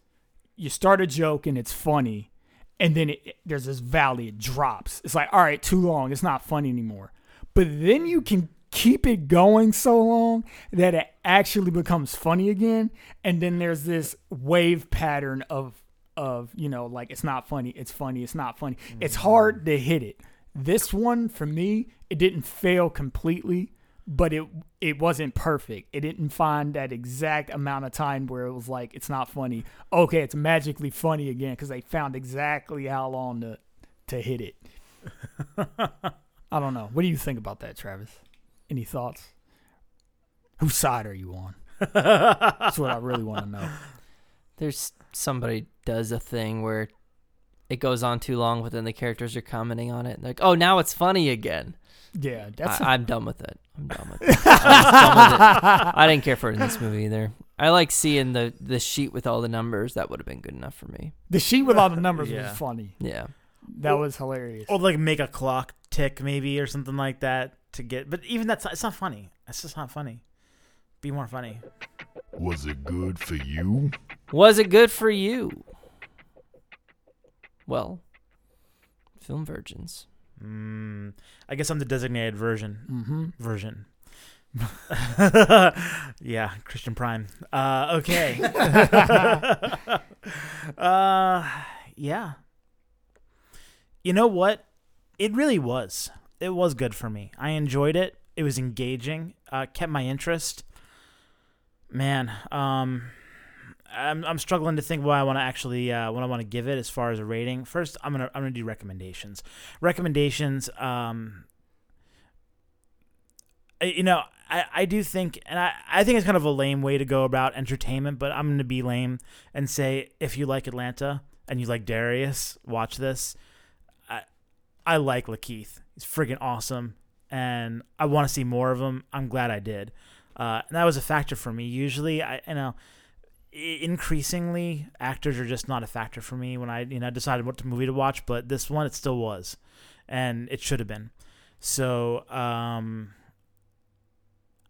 you start a joke and it's funny, and then it, there's this valley, it drops. It's like, all right, too long. It's not funny anymore. But then you can keep it going so long that it actually becomes funny again. And then there's this wave pattern of of, you know, like it's not funny, it's funny, it's not funny. It's hard mm. to hit it. This one for me, it didn't fail completely, but it it wasn't perfect. It didn't find that exact amount of time where it was like it's not funny. Okay, it's magically funny again because they found exactly how long to to hit it. I don't know. What do you think about that, Travis? Any thoughts? Whose side are you on? That's what I really want to know. there's somebody does a thing where it goes on too long, but then the characters are commenting on it. Like, oh, now it's funny again. Yeah, that's I, I'm done with it. I'm done with it. I, done with it. I didn't care for it in this movie either. I like seeing the the sheet with all the numbers. That would have been good enough for me. The sheet with all the numbers Yeah. was funny. Yeah. That was hilarious. Or like make a clock tick maybe or something like that to get. But even that's it's not funny. It's just not funny. Be more funny. Was it good for you? Was it good for you? Well, film virgins. Mm, I guess I'm the designated version. Mm-hmm. Version. yeah, Christian Prime. Uh, okay. uh, yeah. You know what? It really was. It was good for me. I enjoyed it. It was engaging. Uh, kept my interest. Man, um, I'm I'm struggling to think what I want to actually uh, what I want to give it as far as a rating. First, I'm gonna I'm gonna do recommendations. Recommendations. Um, you know, I, I do think, and I, I think it's kind of a lame way to go about entertainment, but I'm to be lame and say if you like Atlanta and you like Darius, watch this. I, I like Lakeith. He's freaking awesome, and I want to see more of him. I'm glad I did. Uh, and that was a factor for me. Usually, I you know, increasingly actors are just not a factor for me when I you know decided what movie to watch. But this one, it still was, and it should have been. So, um,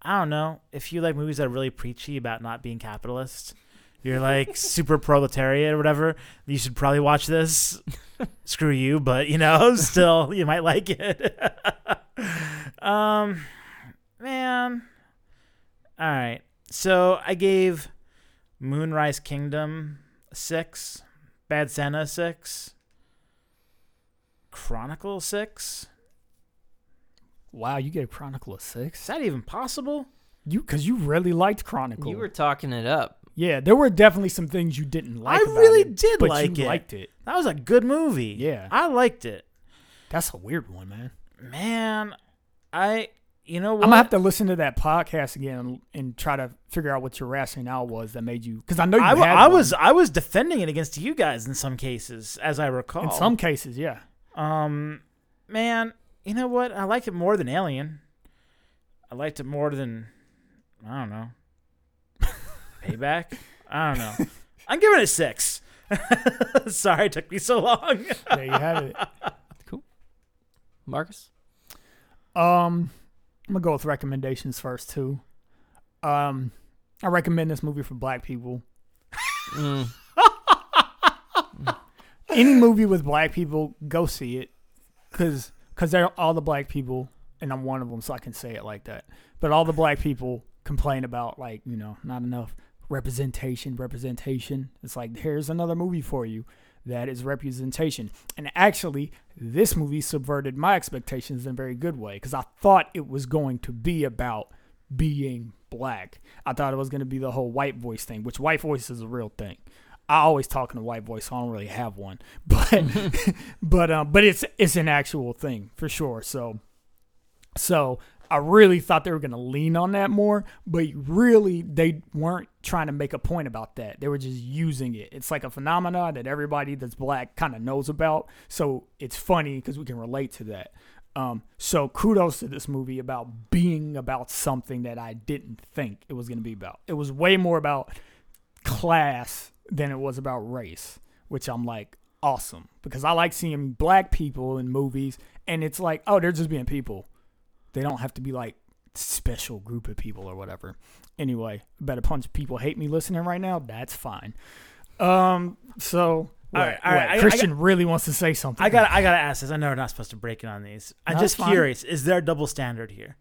I don't know if you like movies that are really preachy about not being capitalist. You're like super proletariat or whatever. You should probably watch this. Screw you, but you know, still you might like it. um, man. All right. So I gave Moonrise Kingdom six, Bad Santa six, Chronicle six. Wow, you gave Chronicle a Is that even possible? You because you really liked Chronicle. You were talking it up. yeah, there were definitely some things you didn't like. I about really it, did but like you it. Liked it. That was a good movie. Yeah. I liked it. That's a weird one, man. Man, I you know what? I'm gonna have to listen to that podcast again and, and try to figure out what your rationale was that made you. Because I know you I, w- had I was I was defending it against you guys in some cases, as I recall. in some cases, yeah. um, man, you know what? I liked it more than Alien. I liked it more than I don't know. Payback. I don't know. I'm giving it a six. Sorry, it took me so long. There you have it. Cool, Marcus? Um, I'm gonna go with recommendations first too. Um, I recommend this movie for Black people. Mm. Any movie with Black people, go see it, cause cause they're all the Black people, and I'm one of them, so I can say it like that. But all the Black people complain about like you know not enough representation, representation. It's like here's another movie for you that is representation. And actually, this movie subverted my expectations in a very good way because I thought it was going to be about being black. I thought it was going to be the whole white voice thing, which white voice is a real thing. I always talk in a white voice, so I don't really have one, but but um, but it's it's an actual thing for sure. So so I really thought they were going to lean on that more, but really they weren't trying to make a point about that. They were just using it. It's like a phenomenon that everybody that's black kind of knows about. So it's funny because we can relate to that. Um, so kudos to this movie about being about something that I didn't think it was going to be about. It was way more about class than it was about race, which I'm like awesome because I like seeing black people in movies and it's like, oh, they're just being people. They don't have to be like special group of people or whatever. Anyway, bet a bunch of people hate me listening right now. That's fine. Um, so All right, all right, what? I- I Christian really wants to say something. I got I gotta ask this. I know we're not supposed to break it on these. I'm No, just curious. Is there a double standard here?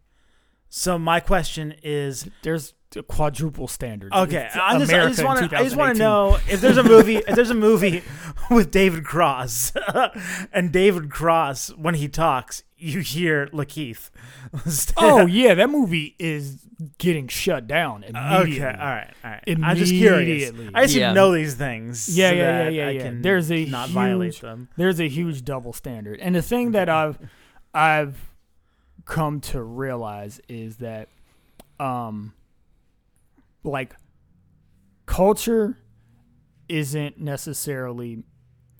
So my question is There's a quadruple standard. Okay, I just, I just want to I just want to know if there's a movie if there's a movie with David Cross and David Cross when he talks you hear Lakeith. Oh yeah, that movie is getting shut down immediately. okay, all right, all right. I'm just curious. Immediately. I just Yeah. know these things. Yeah, so yeah, yeah, that yeah, I can There's a not violate huge- them. There's a huge double standard, and the thing that I've I've come to realize is that, um, like, culture isn't necessarily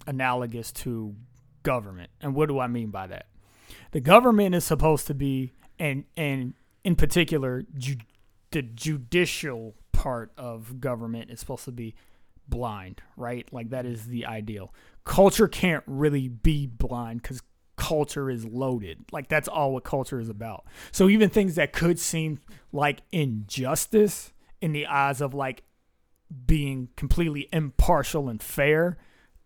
analogous to government. And what do I mean by that? The government is supposed to be, and and in particular, ju- the judicial part of government is supposed to be blind, right? Like that is the ideal. Culture can't really be blind because culture is loaded. Like that's all what culture is about. So even things that could seem like injustice in the eyes of like being completely impartial and fair,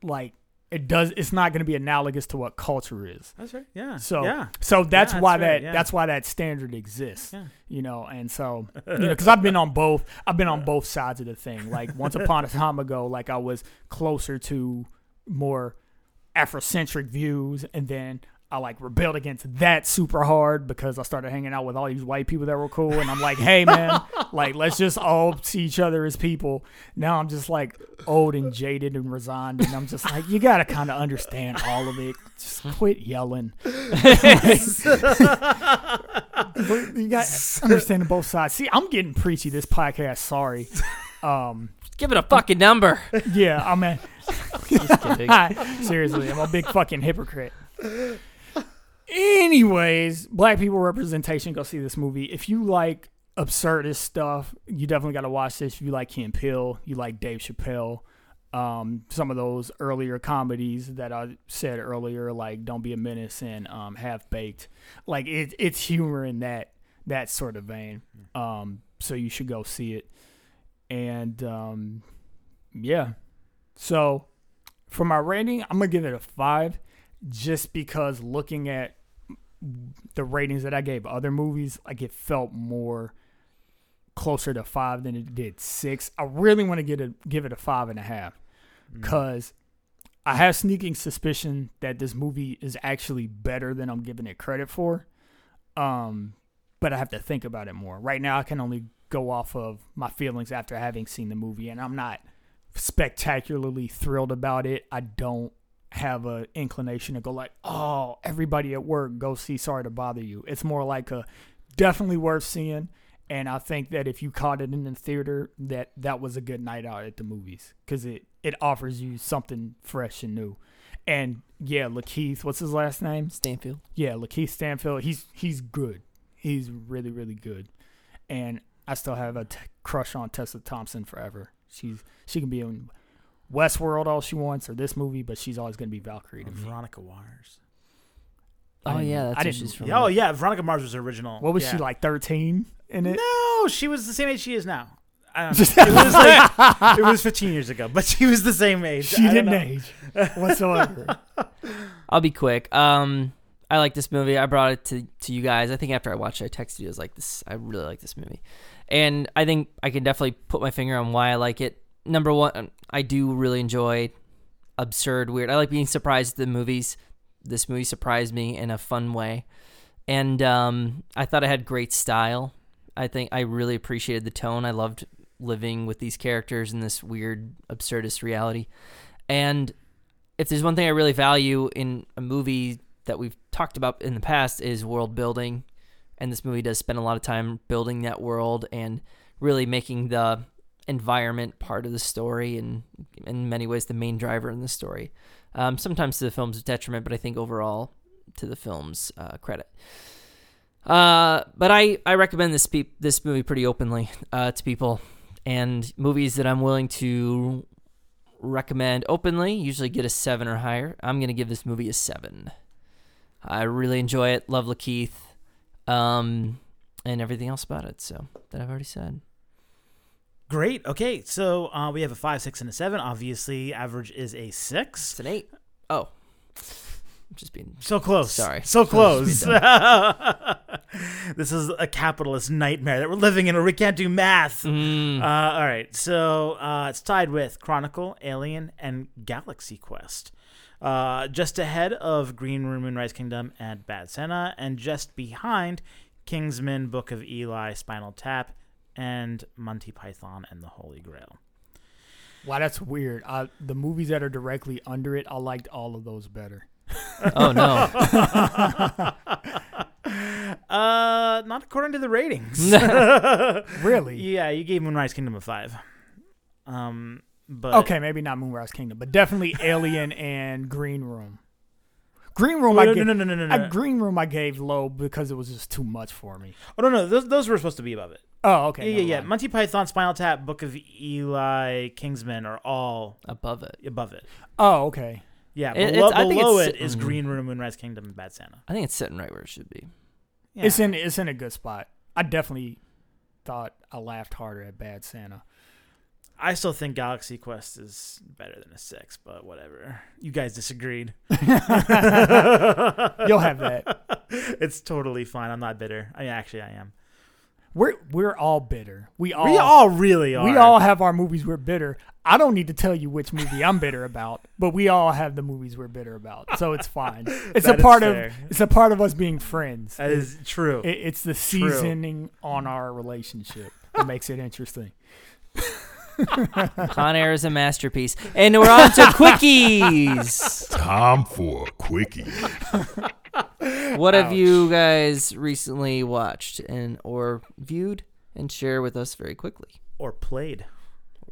like it does it's not going to be analogous to what culture is. That's right. Yeah. So yeah. so that's Yeah, why right, that yeah. that's why that standard exists. Yeah. You know, and so you know cuz I've been on both I've been on both sides of the thing. Like once upon a time ago like I was closer to more Afrocentric views and then I like rebelled against that super hard because I started hanging out with all these white people that were cool and I'm like, "Hey man, like let's just all see each other as people." Now I'm just like old and jaded and resigned and I'm just like, "You got to kind of understand all of it. Just quit yelling." But you got understanding both sides. See, I'm getting preachy this podcast. Sorry. Um, Give it a fucking number. yeah, I'm a, Just kidding. seriously, I'm a big fucking hypocrite. Anyways, black people representation. Go see this movie. If you like absurdist stuff, you definitely got to watch this. If you like Key and Peele, you like Dave Chappelle, um, some of those earlier comedies that I said earlier, like Don't Be a Menace and um, Half Baked. Like it, it's humor in that that sort of vein. Um, so you should go see it. And um, yeah, so for my rating, I'm gonna give it a five, just because looking at the ratings that I gave other movies, like it felt more closer to five than it did six. I really want to get a give it a five and a half because I have sneaking suspicion that this movie is actually better than I'm giving it credit for. Um, but I have to think about it more. Right now, I can only go off of my feelings after having seen the movie, and I'm not spectacularly thrilled about it. I don't have a inclination to go like, oh, everybody at work go see Sorry to Bother You. It's more like a definitely worth seeing. And I think that if you caught it in the theater, that that was a good night out at the movies because it it offers you something fresh and new. And yeah, Lakeith, what's his last name? Stanfield. Yeah, Lakeith Stanfield. He's he's good. He's really really good. And I still have a t- crush on Tessa Thompson forever. She's she can be in Westworld all she wants or this movie, but she's always gonna be Valkyrie to me. Veronica Mars. I Oh didn't- yeah, I that's what didn't- she's from. Oh yeah, Veronica Mars was original. What was Yeah. she like? Thirteen in it? No, she was the same age she is now. I don't know. it was like it was 15 years ago, but she was the same age. She I don't didn't know. age whatsoever. I'll be quick. Um, I like this movie. I brought it to, to you guys. I think after I watched it, I texted you. I was like, "This, I really like this movie," and I think I can definitely put my finger on why I like it. Number one, I do really enjoy absurd, weird. I like being surprised at the movies. This movie surprised me in a fun way, and um, I thought it had great style. I think I really appreciated the tone. I loved living with these characters in this weird, absurdist reality, and if there's one thing I really value in a movie that we've talked about in the past is world building, and this movie does spend a lot of time building that world and really making the environment part of the story and in many ways the main driver in the story. Um, sometimes to the film's detriment, but I think overall to the film's uh, credit. Uh, but I, I recommend this pe- this movie pretty openly uh, to people, and movies that I'm willing to recommend openly usually get a seven or higher. I'm gonna give this movie a seven. I really enjoy it. Love Lakeith, um, and everything else about it. So that I've already said. Great. Okay, so uh, we have a five, six, and a seven. Obviously, average is a six. It's an eight. Oh, I'm just being. So close. Sorry. So Close. this is a capitalist nightmare that we're living in where we can't do math. Mm. Uh, all right. So uh, it's tied with Chronicle, Alien, and Galaxy Quest. Uh, just ahead of Green Room, and Rise Kingdom, and Bad Santa, and just behind Kingsman, Book of Eli, Spinal Tap, and Monty Python and the Holy Grail. Wow, that's weird. I, the movies that are directly under it, I liked all of those better. oh no. Uh, not according to the ratings. Really? yeah, you gave Moonrise Kingdom a five. Um, but Okay, maybe not Moonrise Kingdom, but definitely Alien and Green Room. Green Room, I no, gave, no, no, no, no, no, no. Green Room, I gave low because it was just too much for me. Oh no, no, those, those were supposed to be above it. Oh, okay. yeah, yeah, yeah. Monty Python, Spinal Tap, Book of Eli, Kingsman are all above it. above it. Oh, okay. Yeah, It- below, it's- I think below it's- it is. Green Room, Moonrise Kingdom, and Bad Santa. I think it's sitting right where it should be. Yeah. It's in it's in a good spot. I definitely thought I laughed harder at Bad Santa. I still think Galaxy Quest is better than a six, but whatever. You guys disagreed. You'll have that. it's totally fine. I'm not bitter. I mean, actually, I am. We're we're all bitter. We all we all really are. we all have our movies we're bitter. I don't need to tell you which movie I'm bitter about, but we all have the movies we're bitter about, so it's fine. It's a part of it's a part of us being friends. That is true. It, it's the seasoning on our relationship that makes it interesting. Con Air is a masterpiece. And we're on to quickies. Time for a quickie. What have you guys recently watched and or viewed and share with us very quickly? or played.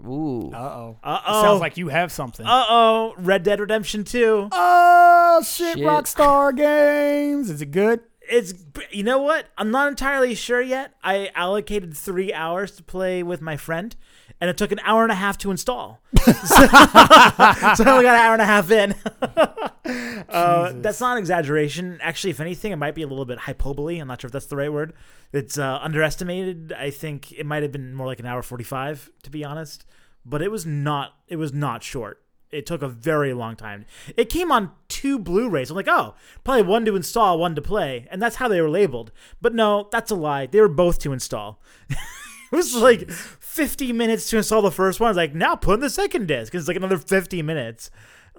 Ooh. Uh oh. Uh oh. Sounds like you have something. Uh oh. Red Dead Redemption 2. oh shit, Shit. Rockstar Games. Is it good? It's you know what? I'm not entirely sure yet. I allocated three hours to play with my friend, and it took an hour and a half to install. so, so I only got an hour and a half in. uh, that's not an exaggeration. Actually, if anything, it might be a little bit hyperbole. I'm not sure if that's the right word. It's uh, underestimated. I think it might have been more like an hour 45, to be honest. But it was not. It was not short. It took a very long time. It came on two Blu-rays. I'm like, oh, probably one to install, one to play, and that's how they were labeled. But no, that's a lie. They were both to install. it was like 50 minutes to install the first one. I was like, now put in the second disc. It's like another 50 minutes.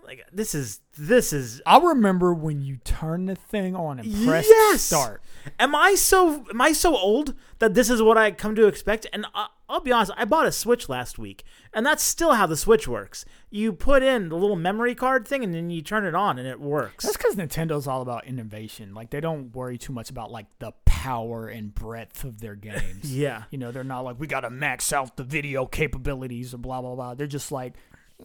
Like this is this is. I remember when you turn the thing on and press Yes! start. Am I so am I so old that this is what I come to expect? And I, I'll be honest, I bought a Switch last week, and that's still how the Switch works. You put in the little memory card thing, and then you turn it on, and it works. That's because Nintendo's all about innovation. Like they don't worry too much about like the power and breadth of their games. Yeah. You know, they're not like we gotta max out the video capabilities or blah blah blah. They're just like,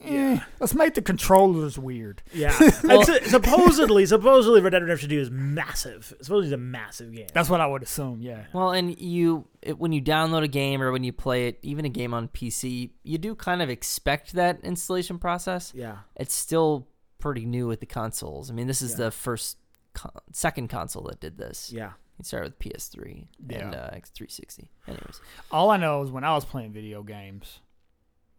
eh, let's make the controllers weird. Yeah. And su- supposedly, supposedly, Red Dead Redemption 2 is massive. Supposedly, it's a massive game. That's what I would assume. Yeah. Well, and you it, when you download a game or when you play it, even a game on PC, you do kind of expect that installation process. yeah. It's still pretty new with the consoles. I mean, this is Yeah. the first, con- second console that did this. Yeah. You started with PS3 and Yeah. uh, X360. Anyways, All I know is when I was playing video games,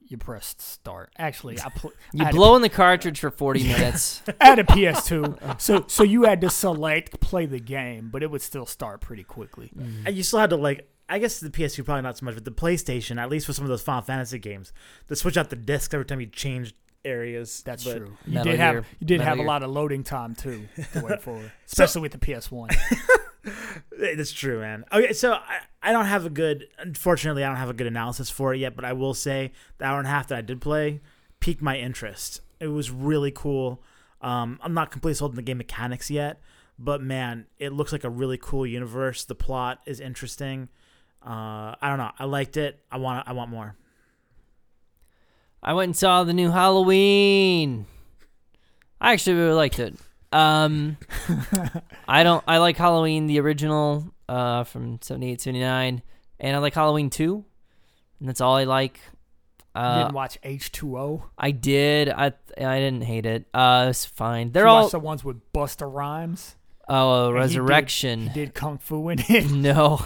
you pressed start. Actually, I pl- you I had a blow in the cartridge for 40 minutes. I had a PS2, so so you had to select play the game, but it would still start pretty quickly. And you still had to, like, I guess the PS2 probably not so much, but the PlayStation, at least for some of those Final Fantasy games, to switch out the discs every time you changed areas. That's But true. You Metal did have you did Metal have a lot of loading time too to wait for, especially with the PS1. That's true, man. Okay, so I, I don't have a good, unfortunately, I don't have a good analysis for it yet, but I will say the hour and a half that I did play piqued my interest. It was really cool. Um, I'm not completely sold on the game mechanics yet, but man, it looks like a really cool universe. The plot is interesting. Uh, I don't know. I liked it. I want. I want more. I went and saw the new Halloween. I actually really liked it. Um, I don't. I like Halloween the original uh, from 78, 79, and I like Halloween 2. And that's all I like. you Uh, didn't watch H2O. I did. I I didn't hate it. Uh, it's fine. They're you all the ones with Busta Rhymes. oh And he did- Resurrection. He did kung fu in it. No,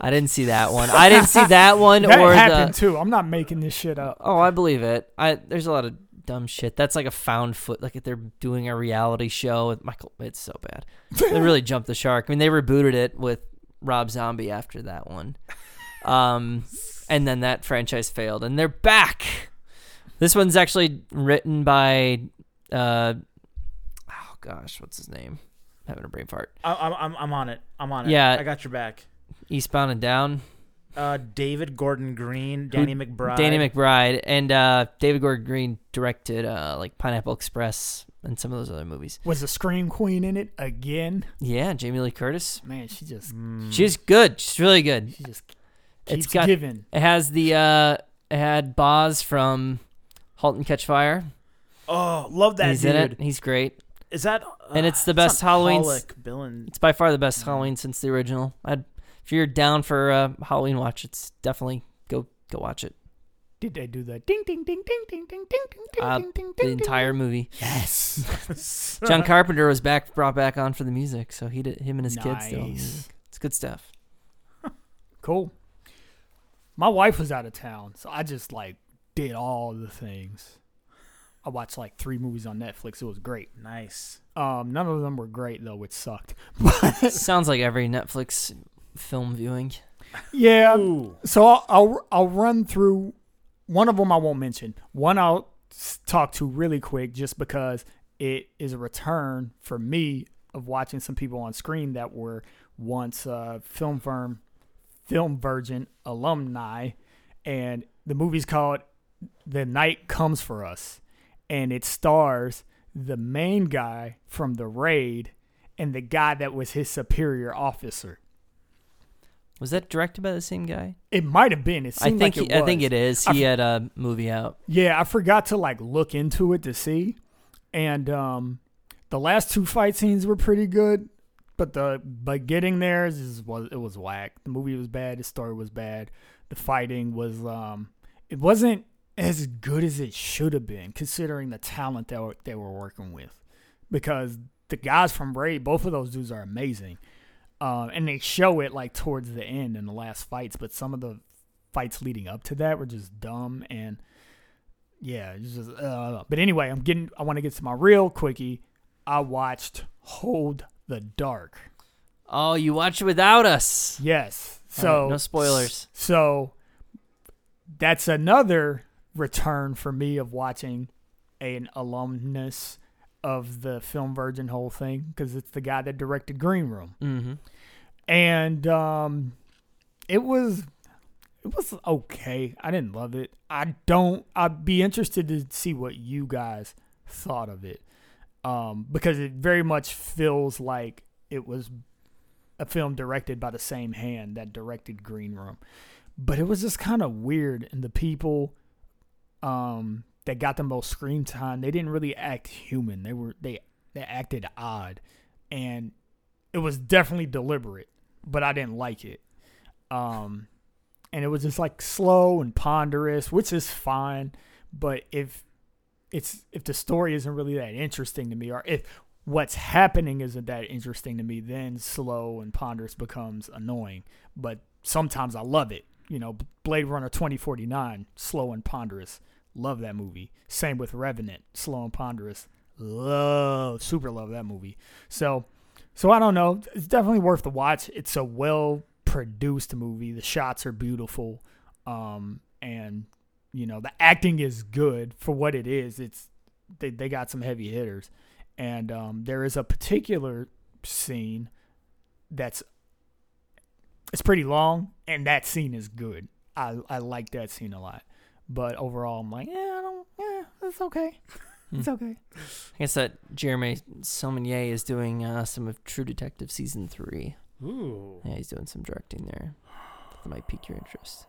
I didn't see that one. I didn't see that one that or happened the. too. I'm not making this shit up. Oh, I believe it. I there's a lot of dumb shit. That's like a found foot. Like if they're doing a reality show with Michael. It's so bad. they really jumped the shark. I mean, they rebooted it with Rob Zombie after that one, um, and then that franchise failed, and they're back. This one's actually written by, uh, oh gosh, what's his name? having a brain fart. I, I'm, I'm, I'm on it. I'm on it. Yeah. I got your back. Eastbound and Down. Uh, David Gordon Green, Danny McBride. Danny McBride and uh, David Gordon Green directed uh, like Pineapple Express and some of those other movies. Was the Scream Queen in it again? Yeah, Jamie Lee Curtis. Man, she just Mm. She's good. She's really good. she just It's keeps got giving. it has the uh, it had Boz from *Halt and Catch Fire*. Oh, love that He's dude. in it. He's great. Is that And it's the best Halloween. Pollock, Bill and It's by far the best Halloween since the original. I'd, if you're down for a Halloween watch, it's definitely go go watch it. Did they do the ding ding ding ding ding ding ding ding ding Uh, ding ding The ding? entire movie. yes. John Carpenter was back brought back on for the music, so he did him and his kids did all the Nice. music. It's good stuff. Cool. My wife was out of town, so I just like did all the things. I watched like three movies on Netflix. It was great. nice. Um, none of them were great though, which sucked. But Sounds like every Netflix film viewing. yeah, Ooh. so I'll, I'll I'll run through one of them. I won't mention. One I'll talk to really quick, just because it is a return for me of watching some people on screen that were once uh, film firm, film virgin alumni, and the movie's called "The Night Comes for Us," and it stars the main guy from the raid and the guy that was his superior officer. Was that directed by the same guy? It might have been. It I think like it he- I think it is. He f- had a movie out. Yeah, I forgot to like look into it to see, and um, the last two fight scenes were pretty good, but the but getting there is was it was whack. The movie was bad. The story was bad. The fighting was um, it wasn't as good as it should have been considering the talent that were, they were working with, because the guys from Raid, both of those dudes are amazing. Um, and they show it like towards the end in the last fights, but some of the fights leading up to that were just dumb and yeah, it's just uh, but anyway, I'm getting I want to get to my real quickie. I watched Hold the Dark. Oh, you watched it without us. Yes. So right, no spoilers. So that's another return for me of watching an alumnus of the Film Virgin whole thing because it's the guy that directed Green Room. Mm-hmm. And um, it was it was okay. I didn't love it. I don't. I'd be interested to see what you guys thought of it, um, because it very much feels like it was a film directed by the same hand that directed Green Room, but it was just kind of weird, and the people, um, that got the most screen time, they didn't really act human. They were they they acted odd, and it was definitely deliberate but I didn't like it. Um, and it was just like slow and ponderous, which is fine. But if it's if the story isn't really that interesting to me, or if what's happening isn't that interesting to me, then slow and ponderous becomes annoying. But sometimes I love it. You know, Blade Runner twenty forty nine, slow and ponderous. Love that movie. Same with Revenant, slow and ponderous. Love, super love that movie. So so I don't know. It's definitely worth the watch. It's a well produced movie. The shots are beautiful. Um, and you know, the acting is good for what it is. It's they, they got some heavy hitters. And um, there is a particular scene that's it's pretty long and that scene is good. I I like that scene a lot. But overall I'm like, yeah, I don't yeah, it's okay. It's okay. I guess that Jeremy Saulnier is doing uh, some of True Detective season three. Ooh. Yeah, he's doing some directing there. That might pique your interest.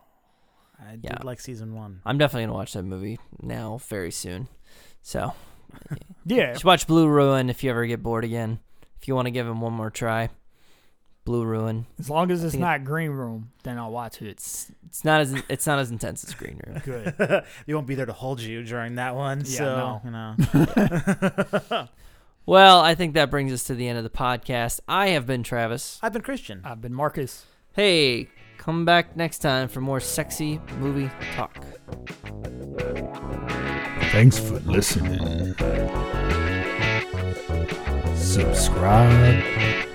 I did Yeah. like season one. I'm definitely gonna watch that movie now, very soon. So, Yeah. you should watch Blue Ruin if you ever get bored again. If you want to give him one more try, Blue Ruin. As long as it's think it- not Green Room, then I'll watch it. It's it's not as it's not as intense as Green Room. Good. you won't be there to hold you during that one, Yeah, so no. you know. Well, I think that brings us to the end of the podcast. I have been Travis. I've been Christian. I've been Marcus. Hey, come back next time for more sexy movie talk. Thanks for listening. Subscribe